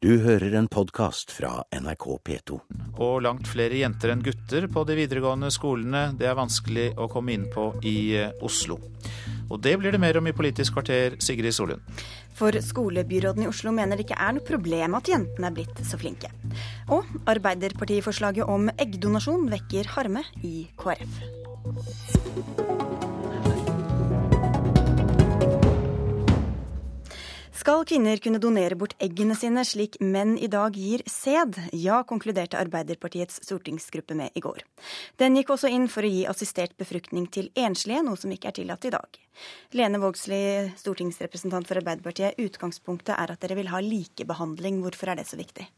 Du hører en podkast fra NRK P2. Og langt flere jenter enn gutter på de videregående skolene. Det er vanskelig å komme inn på i eh, Oslo. Og det blir det mer om i Politisk kvarter, Sigrid Solund. For skolebyråden i Oslo mener det ikke er noe problem at jentene er blitt så flinke. Og Arbeiderpartiforslaget om eggdonasjon vekker harme i KrF. Skal kvinner kunne donere bort eggene sine slik menn i dag gir sæd? Ja, konkluderte Arbeiderpartiets stortingsgruppe med i går. Den gikk også inn for å gi assistert befruktning til enslige, noe som ikke er tillatt i dag. Lene Vågslid, stortingsrepresentant for Arbeiderpartiet. Utgangspunktet er at dere vil ha likebehandling. Hvorfor er det så viktig?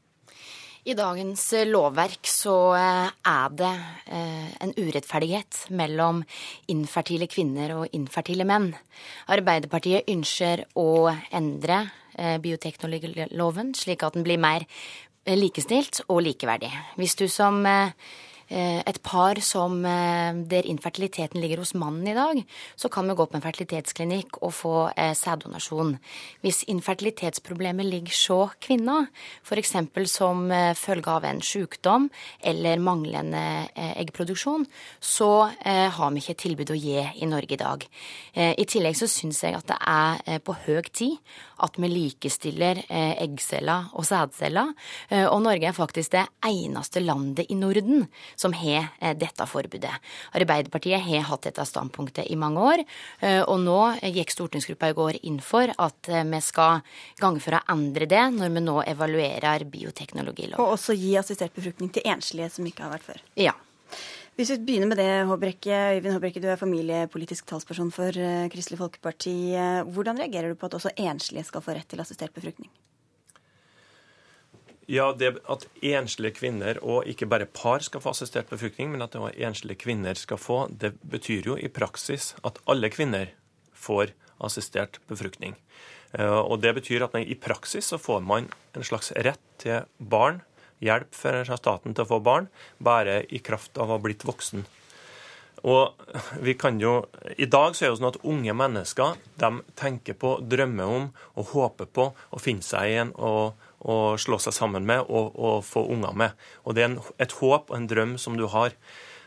I dagens eh, lovverk så eh, er det eh, en urettferdighet mellom infertile kvinner og infertile menn. Arbeiderpartiet ønsker å endre bioteknologiloven slik at den blir mer likestilt og likeverdig. Hvis du som Eh, et par som eh, der infertiliteten ligger hos mannen i dag, så kan vi gå på en fertilitetsklinikk og få eh, sæddonasjon. Hvis infertilitetsproblemet ligger så kvinna, f.eks. som følge av en sykdom eller manglende eggproduksjon, så har vi ikke et tilbud å gi i Norge i dag. I tillegg så syns jeg at det er på høy tid at vi likestiller eggceller og sædceller. Og Norge er faktisk det eneste landet i Norden som har eh, dette forbudet. Arbeiderpartiet har hatt dette standpunktet i mange år, eh, og nå gikk stortingsgruppa i går inn for at eh, vi skal gange for å endre det når vi nå evaluerer bioteknologiloven. Og også gi assistert befruktning til enslige som ikke har vært før. Ja. Hvis vi begynner med det, Håbrekke. Øyvind Håbrekke, du er familiepolitisk talsperson for Kristelig Folkeparti. Hvordan reagerer du på at også enslige skal få rett til assistert befruktning? Ja, det At enslige kvinner, og ikke bare par, skal få assistert befruktning, men at enslige kvinner skal få, det betyr jo i praksis at alle kvinner får assistert befruktning. Eh, og Det betyr at i praksis så får man en slags rett til barn, hjelp fra staten til å få barn, bare i kraft av å ha blitt voksen. Og vi kan jo, I dag så er det jo sånn at unge mennesker de tenker på, drømmer om og håper på å finne seg i en og å slå seg sammen med og, og få unger med. Og Det er en, et håp og en drøm som du har.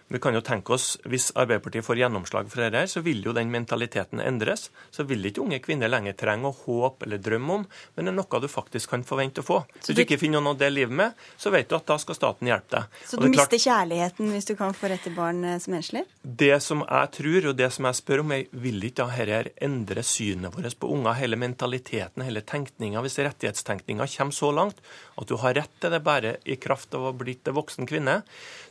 Vi kan jo tenke oss, Hvis Arbeiderpartiet får gjennomslag for dette, så vil jo den mentaliteten endres. Så vil ikke unge kvinner lenger trenge å håpe eller drømme om, men det er noe du faktisk kan forvente å få. Hvis du ikke finner noe å dele livet med, så vet du at da skal staten hjelpe deg. Så du mister kjærligheten hvis du kan få rett til barn eh, som enslig? Det som jeg tror, og det som jeg spør om, er vil ikke dette endre synet vårt på unger, hele mentaliteten, hele tenkninga, hvis rettighetstenkninga kommer så langt at du har rett til det bare i kraft av å ha blitt voksen kvinne,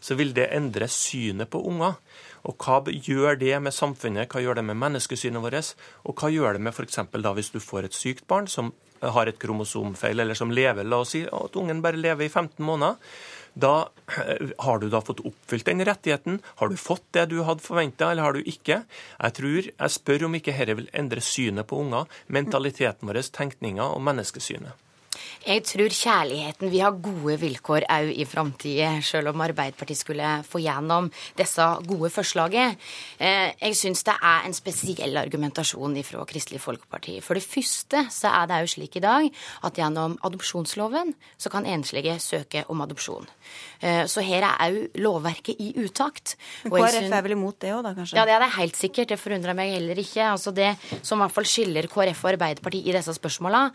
så vil det endre synet synet på unger. Og hva gjør det med samfunnet, hva gjør det med menneskesynet vårt, og hva gjør det med f.eks. da hvis du får et sykt barn som har et kromosomfeil, eller som lever, la oss si at ungen bare lever i 15 måneder. Da eh, har du da fått oppfylt den rettigheten? Har du fått det du hadde forventa, eller har du ikke? Jeg tror, jeg spør om ikke dette vil endre synet på unger, mentaliteten vår, tenkninga og menneskesynet. Jeg tror kjærligheten vil ha gode vilkår òg i framtida, sjøl om Arbeiderpartiet skulle få gjennom disse gode forslagene. Eh, jeg syns det er en spesiell argumentasjon fra Kristelig Folkeparti. For det første så er det òg slik i dag at gjennom adopsjonsloven så kan enslige søke om adopsjon. Eh, så her er òg lovverket i utakt. Men KrF er vel imot det òg, da kanskje? Ja, det er det helt sikkert. Det forundrer meg heller ikke. Altså Det som i hvert fall skiller KrF og Arbeiderpartiet i disse spørsmåla,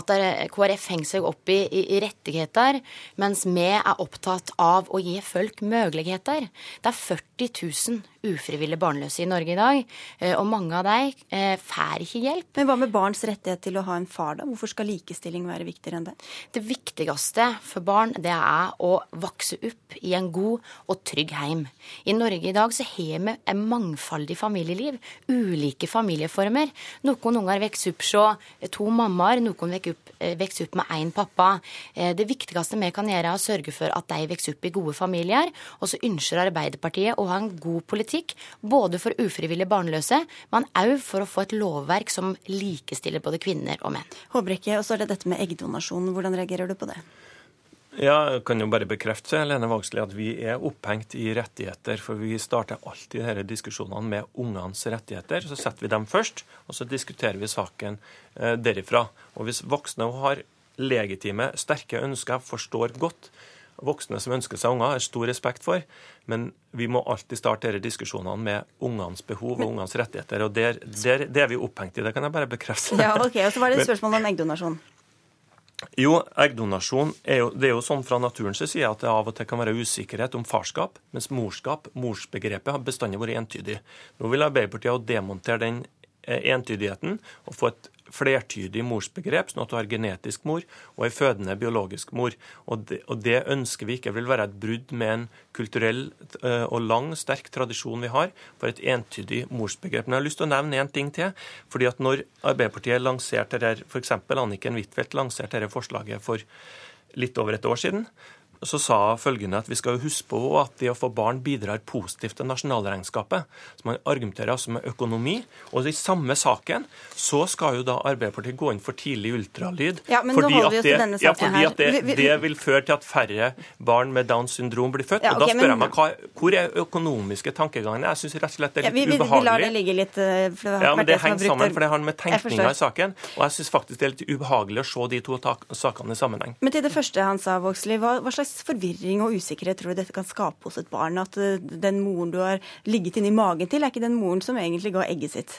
at KrF henger seg seg opp i, i, rettigheter, mens vi er opptatt av å gi folk muligheter. Det er 40 000 ufrivillig barnløse i Norge i dag, eh, og mange av dem eh, får ikke hjelp. Men hva med barns rettighet til å ha en far, da? Hvorfor skal likestilling være viktigere enn det? Det viktigste for barn, det er å vokse opp i en god og trygg heim. I Norge i dag så har vi en mangfoldig familieliv. Ulike familieformer. Noen unger vokser opp hos to mammaer, noen eh, vokser opp med én pappa. Det viktigste vi kan gjøre, er å sørge for at de vokser opp i gode familier. Og så ønsker Arbeiderpartiet å ha en god politikk politikk, både for ufrivillig barnløse, men òg for å få et lovverk som likestiller både kvinner og menn. Håbrekke, og så er det dette med eggdonasjon. Hvordan reagerer du på det? Ja, jeg kan jo bare bekrefte Lene Vågslid, at vi er opphengt i rettigheter. For vi starter alltid disse diskusjonene med ungenes rettigheter. Så setter vi dem først, og så diskuterer vi saken eh, derifra. Og hvis voksne har legitime, sterke ønsker. Forstår godt voksne som ønsker seg unger, har stor respekt for. Men vi må alltid starte disse diskusjonene med ungenes behov og ungenes rettigheter. Og der, der, det er vi opphengt i, det kan jeg bare bekrefte. Ja, ok, Og så var det et spørsmål om eggdonasjon. Jo, eggdonasjon er jo, det er jo sånn fra naturens side at det av og til kan være usikkerhet om farskap, mens morskap, morsbegrepet, har bestandig vært entydig. Nå vil Arbeiderpartiet demontere den eh, entydigheten og få et flertydig morsbegrep, sånn at du har genetisk mor og ei fødende biologisk mor. Og det, og det, ønsker vi ikke vil være et brudd med en kulturell uh, og lang, sterk tradisjon vi har for et entydig morsbegrep. Men jeg har lyst til å nevne én ting til. fordi at når Arbeiderpartiet lanserte dette, f.eks. Anniken Huitfeldt lanserte dette forslaget for litt over et år siden, så sa følgende at vi skal huske på at det å få barn bidrar positivt til nasjonalregnskapet. Så man argumenterer altså med økonomi. Og i samme saken så skal jo da Arbeiderpartiet gå inn for tidlig ultralyd. Ja, men fordi nå holder vi oss til denne saken ja, fordi at det, det, vil føre til at færre barn med Downs syndrom blir født. Ja, okay, og da spør jeg meg hva, hvor er økonomiske tankegangene? Jeg syns rett og slett det er litt ja, vi, ubehagelig. Vi lar det ligge litt, eh, for det ja, men det henger sammen, for det har med tenkninga i saken. Og jeg syns faktisk det er litt ubehagelig å se de to sakene i sammenheng. Men til det første han sa, Vågslid, hva, hva slags forvirring og og usikkerhet tror du dette kan skape hos et barn? At eh, den moren du har ligget inni magen til, er ikke den moren som egentlig ga egget sitt?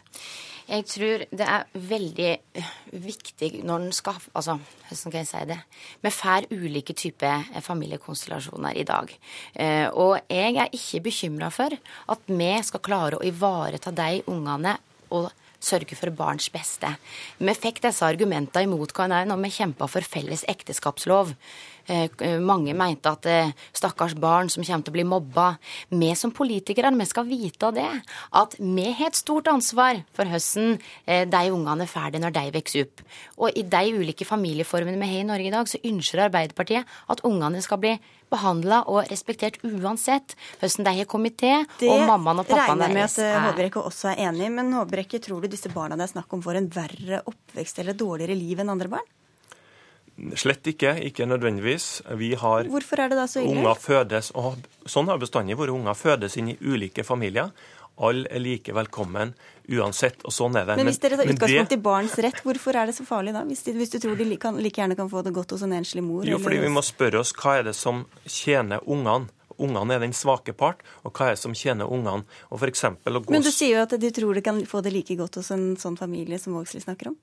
Jeg tror det er veldig eh, viktig når en skal Altså, hvordan kan jeg si det? Vi får ulike typer eh, familiekonstellasjoner i dag. Og jeg er ikke bekymra for at vi skal klare å ivareta de ungene og sørge for barns beste. Vi fikk disse argumentene imot hverandre når vi kjempa for felles ekteskapslov. Eh, mange mente at eh, stakkars barn som kommer til å bli mobba. Vi som politikere vi skal vite det. At vi har et stort ansvar for hvordan eh, de ungene får det når de vokser opp. Og i de ulike familieformene vi har i Norge i dag, så ønsker Arbeiderpartiet at ungene skal bli behandla og respektert uansett hvordan de har kommet til, og mammaen og pappaen deres er Det regner med at Håbrekke også er enig, men Håbrekke, tror du disse barna det er snakk om får en verre oppvekst eller dårligere liv enn andre barn? Slett ikke, ikke nødvendigvis. Vi har Hvorfor er det da så ille? Unger fødes, og sånn har bestandig vært. Unger fødes inn i ulike familier. Alle er like velkommen uansett, og sånn er det. Men hvis dere tar utgangspunkt i barns rett, hvorfor er det så farlig da? Hvis, de, hvis du tror de like, like, gjerne kan få det godt hos en enslig mor? Jo, fordi vi må spørre oss hva er det som tjener ungene. Ungene er den svake part, og hva er det som tjener ungene? Og for å gå... Men du sier jo at du tror de kan få det like godt hos en sånn familie som Vågslid snakker om?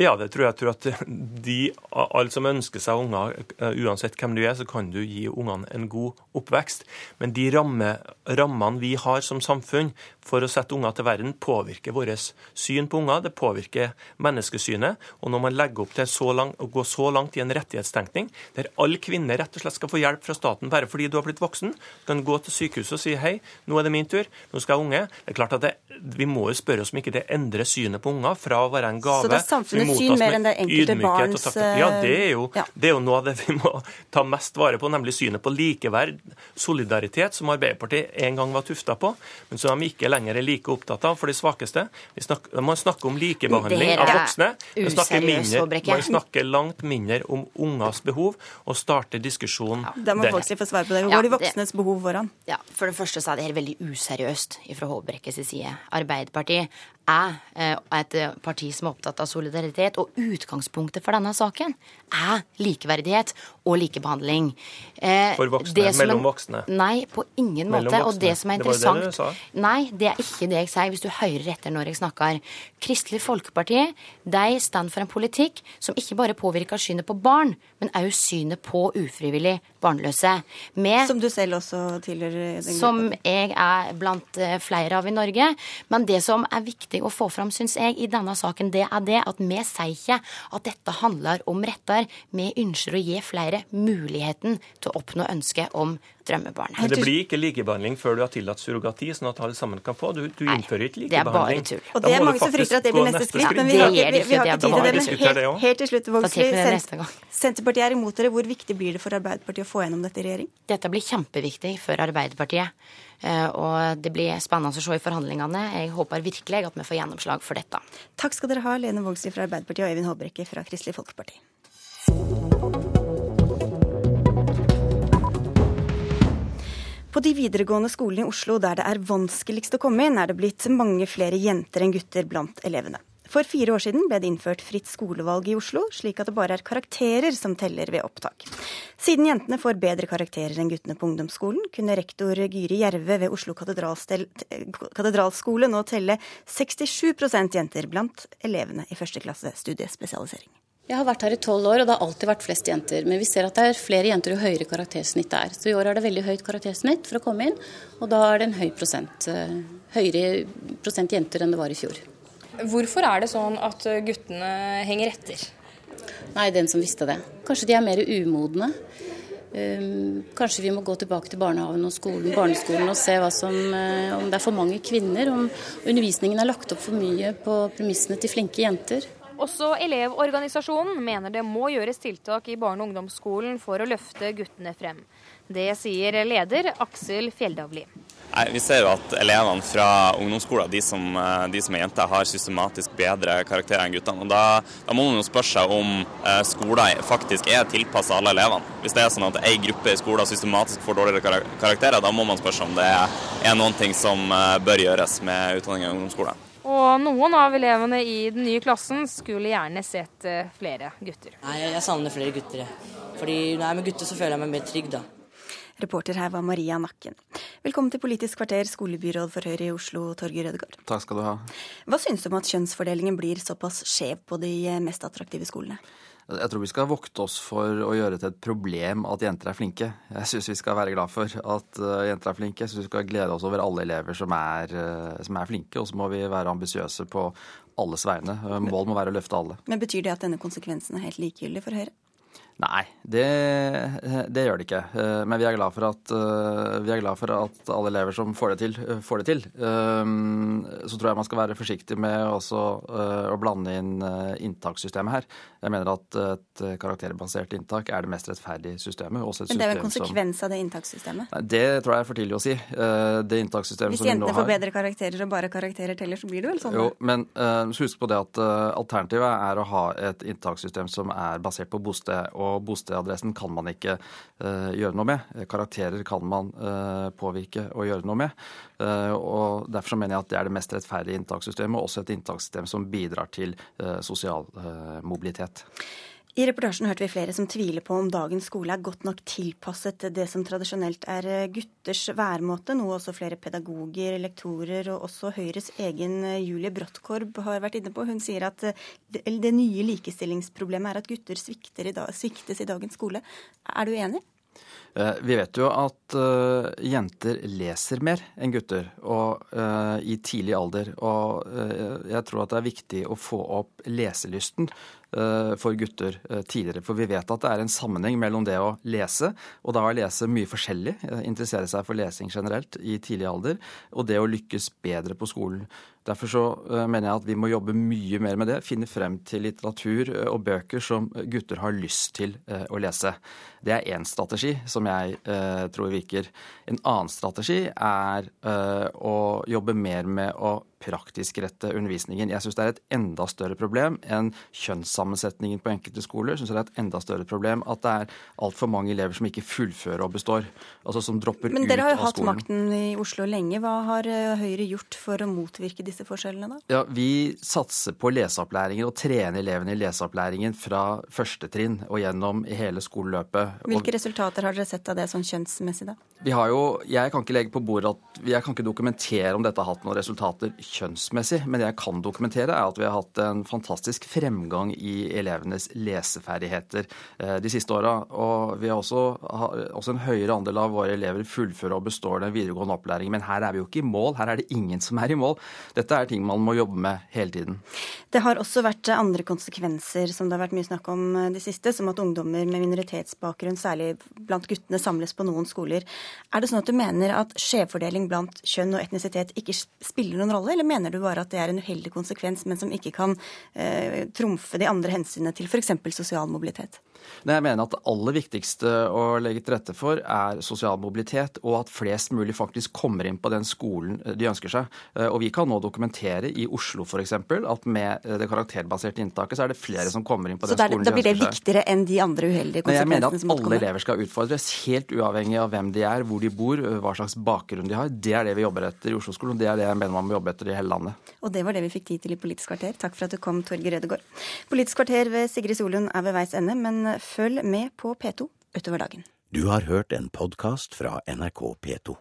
Ja, det tror jeg. jeg tror at de, Alle som ønsker seg unger, eh, uansett hvem du er, så kan du gi ungene en god oppvekst. Men de ramme, rammene vi har som samfunn for å sette unger til verden, påvirker vårt syn på unger. Det påvirker menneskesynet. Og når man legger opp til så lang, å gå så langt i en rettighetstenkning, der alle kvinner rett og slett skal få hjelp fra staten bare fordi du har blitt voksen, så kan du gå til sykehuset og si hei, nå er det min tur, nå skal jeg unge. Det er klart at det, Vi må jo spørre oss om ikke det endrer synet på unger fra å være en gave Så det er samfunnets syn mer enn det enkelte barns Ja, det er, jo, ja. det er jo noe av det vi må ta mest vare på, nemlig synet på likeverd, solidaritet, som Arbeiderpartiet en gang var tufta på, men som de ikke lenger er like opptatt av for de svakeste. Vi snakker, man snakker om likebehandling av voksne. Man snakker, mindre, man snakker langt mindre om ungers behov, og starter diskusjonen ja. Da må folk få svare på det. Hvor går de voksnes behov foran? Ja, For det første så er det her veldig useriøst fra Håbrekkes side. Arbeiderpartiet er eh, et parti som er opptatt av solidaritet, og utgangspunktet for denne saken er likeverdighet og likebehandling. Eh, for voksne? Mellom voksne? Nei, på ingen måte. Voksne. Og det som er interessant det det du sa. Nei, det er ikke det jeg sier, hvis du hører etter når jeg snakker. Kristelig Folkeparti de står for en politikk som ikke bare påvirker synet på barn, men òg synet på ufrivillig barnløse. Med, som du selv også tilhører? Som jeg er blant eh, flere av i Norge. Men det som er viktig å få fram, syns jeg, i denne saken, det er det at vi sier ikke at dette handler om retter. Vi ønsker å gi flere muligheten til å oppnå ønsket om drømmebarnet. Men det blir ikke likebehandling før du har tillatt surrogati, sånn at alle sammen kan få. Du, du innfører ikke likebehandling. Det er bare tull. Og det er mange som frykter at det blir neste skritt, men vi, har, vi, vi, vi har ikke tid til det. Men helt, helt til slutt, Vågslid. Senterpartiet er imot dere. Hvor viktig blir det for Arbeiderpartiet å få gjennom dette i regjering? Dette blir kjempeviktig for Arbeiderpartiet. Eh, og det blir spennende å se i forhandlingene. Jeg håper virkelig at vi får gjennomslag for dette. Takk skal dere ha, Lene Vågslid fra Arbeiderpartiet og Øyvind Håbrekke fra Kristelig Folkeparti. På de videregående skolene i Oslo der det er vanskeligst å komme inn, er det blitt mange flere jenter enn gutter blant elevene. For fire år siden ble det innført fritt skolevalg i Oslo, slik at det bare er karakterer som teller ved opptak. Siden jentene får bedre karakterer enn guttene på ungdomsskolen, kunne rektor Gyri Jerve ved Oslo katedralskole nå telle 67% jenter blant elevene i første klasse studiespesialisering. Jeg har vært her i tolv år, og det har alltid vært flest jenter. Men vi ser at det er flere jenter jo høyere karaktersnitt det er. Så i år er det veldig høyt karaktersnitt for å komme inn, og da er det en høy prosent. Eh, høyere prosent jenter enn det var i fjor. Hvorfor er det sånn at guttene henger etter? Nei, den som visste det. Kanskje de er mer umodne. Ehm, kanskje vi må gå tilbake til barnehagen og skolen, barneskolen og se som, eh, om det er for mange kvinner. Om undervisningen er lagt opp for mye på premissene til flinke jenter. Også Elevorganisasjonen mener det må gjøres tiltak i barne- og ungdomsskolen for å løfte guttene frem. Det sier leder Aksel Fjelldavli. Nei, vi ser jo at elevene fra ungdomsskolen, de som, de som er jenter, har systematisk bedre karakterer enn guttene. Og da, da, må man jo spørre seg om eh, skolen faktisk er tilpassa alle elevene. Hvis det er sånn at ei gruppe i skolen systematisk får dårligere karakterer, da må man spørre seg om det er noen ting som eh, bør gjøres med utdanning i ungdomsskolen. Og noen av elevene i den nye klassen skulle gjerne sett eh, flere gutter. Nei, jeg savner flere gutter. Fordi når jeg er med gutter, så føler jeg meg mer trygg, da. Reporter her var Maria Nakken. Velkommen til Politisk kvarter, skolebyråd for Høyre i Oslo, Torgeir Rødegård. Takk skal du ha. Hva syns du om at kjønnsfordelingen blir såpass skjev på de mest attraktive skolene? Jeg tror vi skal vokte oss for å gjøre til et problem at jenter er flinke. Jeg syns vi skal være glad for at uh, jenter er flinke. Jeg syns vi skal glede oss over alle elever som er, uh, som er flinke. Og så må vi være ambisiøse på alles vegne. Uh, mål må være å løfte alle. Men Betyr det at denne konsekvensen er helt likegyldig for Høyre? Nei, det, det, gjør det ikke. Eh, men vi er, glad for at, eh, vi er glad for at alle elever som får det til, eh, får det til. Så tror jeg man skal være forsiktig med også å blande inn inntakssystemet her. Jeg mener at et karakterbasert inntak er det mest rettferdige systemet. Men det er jo en konsekvens av det inntakssystemet? Nei, det tror jeg er for tidlig å si. Det inntakssystemet Hvis jentene får bedre karakterer og bare karakterer teller, så blir det vel sånn? Jo, men husk på det at alternativet er å ha et inntakssystem som er basert på bosted. og og bostedadressen kan man ikke uh, gjøre noe med. Karakterer kan man uh, påvirke og gjøre noe med. Og Derfor mener jeg at det er det mest rettferdige inntakssystemet, og også et inntakssystem som bidrar til sosial mobilitet. I reportasjen hørte vi flere som tviler på om dagens skole er godt nok tilpasset det som tradisjonelt er gutters væremåte, noe også flere pedagoger, lektorer og også Høyres egen Julie Bråttkorb har vært inne på. Hun sier at det, det nye likestillingsproblemet er at gutter i dag, sviktes i dagens skole. Er du enig? Eh, vi vet jo at jenter leser mer enn gutter og, uh, i tidlig alder. Og uh, jeg tror at det er viktig å få opp leselysten for gutter tidligere. For vi vet at det er en sammenheng mellom det å lese, og da å lese mye forskjellig, interessere seg for lesing generelt i tidlig alder, og det å lykkes bedre på skolen. Derfor så eh, mener jeg at vi må jobbe mye mer med det. Finne frem til litteratur eh, og bøker som gutter har lyst til eh, å lese. Det er én strategi som jeg tror virker. En annen strategi er å jobbe mer med å praktisk rette undervisningen. Jeg syns det er et enda større problem enn kjønnssammensetningen på enkelte skoler. Jeg synes det er et enda større problem at det er altfor mange elever som ikke fullfører og består. Altså som dropper ut av skolen. Men dere har jo hatt makten i Oslo lenge. Hva har eh, Høyre gjort for å motvirke disse forskjellene, da? Ja, Vi satser på leseopplæringen og trener elevene i leseopplæringen fra første trinn og gjennom hele skoleløpet. Hvilke resultater har dere sett av det sånn kjønnsmessig, da? Vi har jo, Jeg kan ikke legge på bordet at jeg kan ikke dokumentere om dette har hatt noen resultater kjønnsmessig, men det jeg kan dokumentere, er at vi har hatt en fantastisk fremgang i elevenes leseferdigheter eh, de siste åra. Og vi har også, også, en høyere andel av våre elever fullfører og består den videregående opplæringen. Men her er vi jo ikke i mål. Her er det ingen som er i mål. Dette er ting man må jobbe med hele tiden. Det har også vært andre konsekvenser som det har vært mye snakk om de det siste, som at ungdommer med minoritetsbakgrunn, særlig blant guttene, samles på noen skoler. Er det sånn at du mener at skjevfordeling blant kjønn og etnisitet ikke spiller noen rolle, eller mener du bare at det er en uheldig konsekvens, men som ikke kan eh, trumfe de andre hensynene til f.eks. sosial mobilitet? Nei, Jeg mener at det aller viktigste å legge til rette for er sosial mobilitet, og at flest mulig faktisk kommer inn på den skolen eh, de ønsker seg. Eh, og Vi kan nå dokumentere i Oslo f.eks. at med eh, det karakterbaserte inntaket så er det flere som kommer inn på så den skolen de ønsker seg. Så da blir det viktigere enn de andre uheldige konsekvensene som måtte komme? Jeg mener at alle elever skal utfordres, helt uavhengig av hvem de er, hvor de bor, hva slags bakgrunn de har. Det er det vi jobber etter i Oslo-skolen, og det er det jeg mener man må jobbe etter i hele landet. Og det var det vi fikk tid til i Politisk kvarter. Takk for at du kom, Torgeir Rødegård. Politisk kvarter ved Sigrid Solund er ved veis ende, men følg med på P2 utover dagen. Du har hørt en podkast fra NRK P2.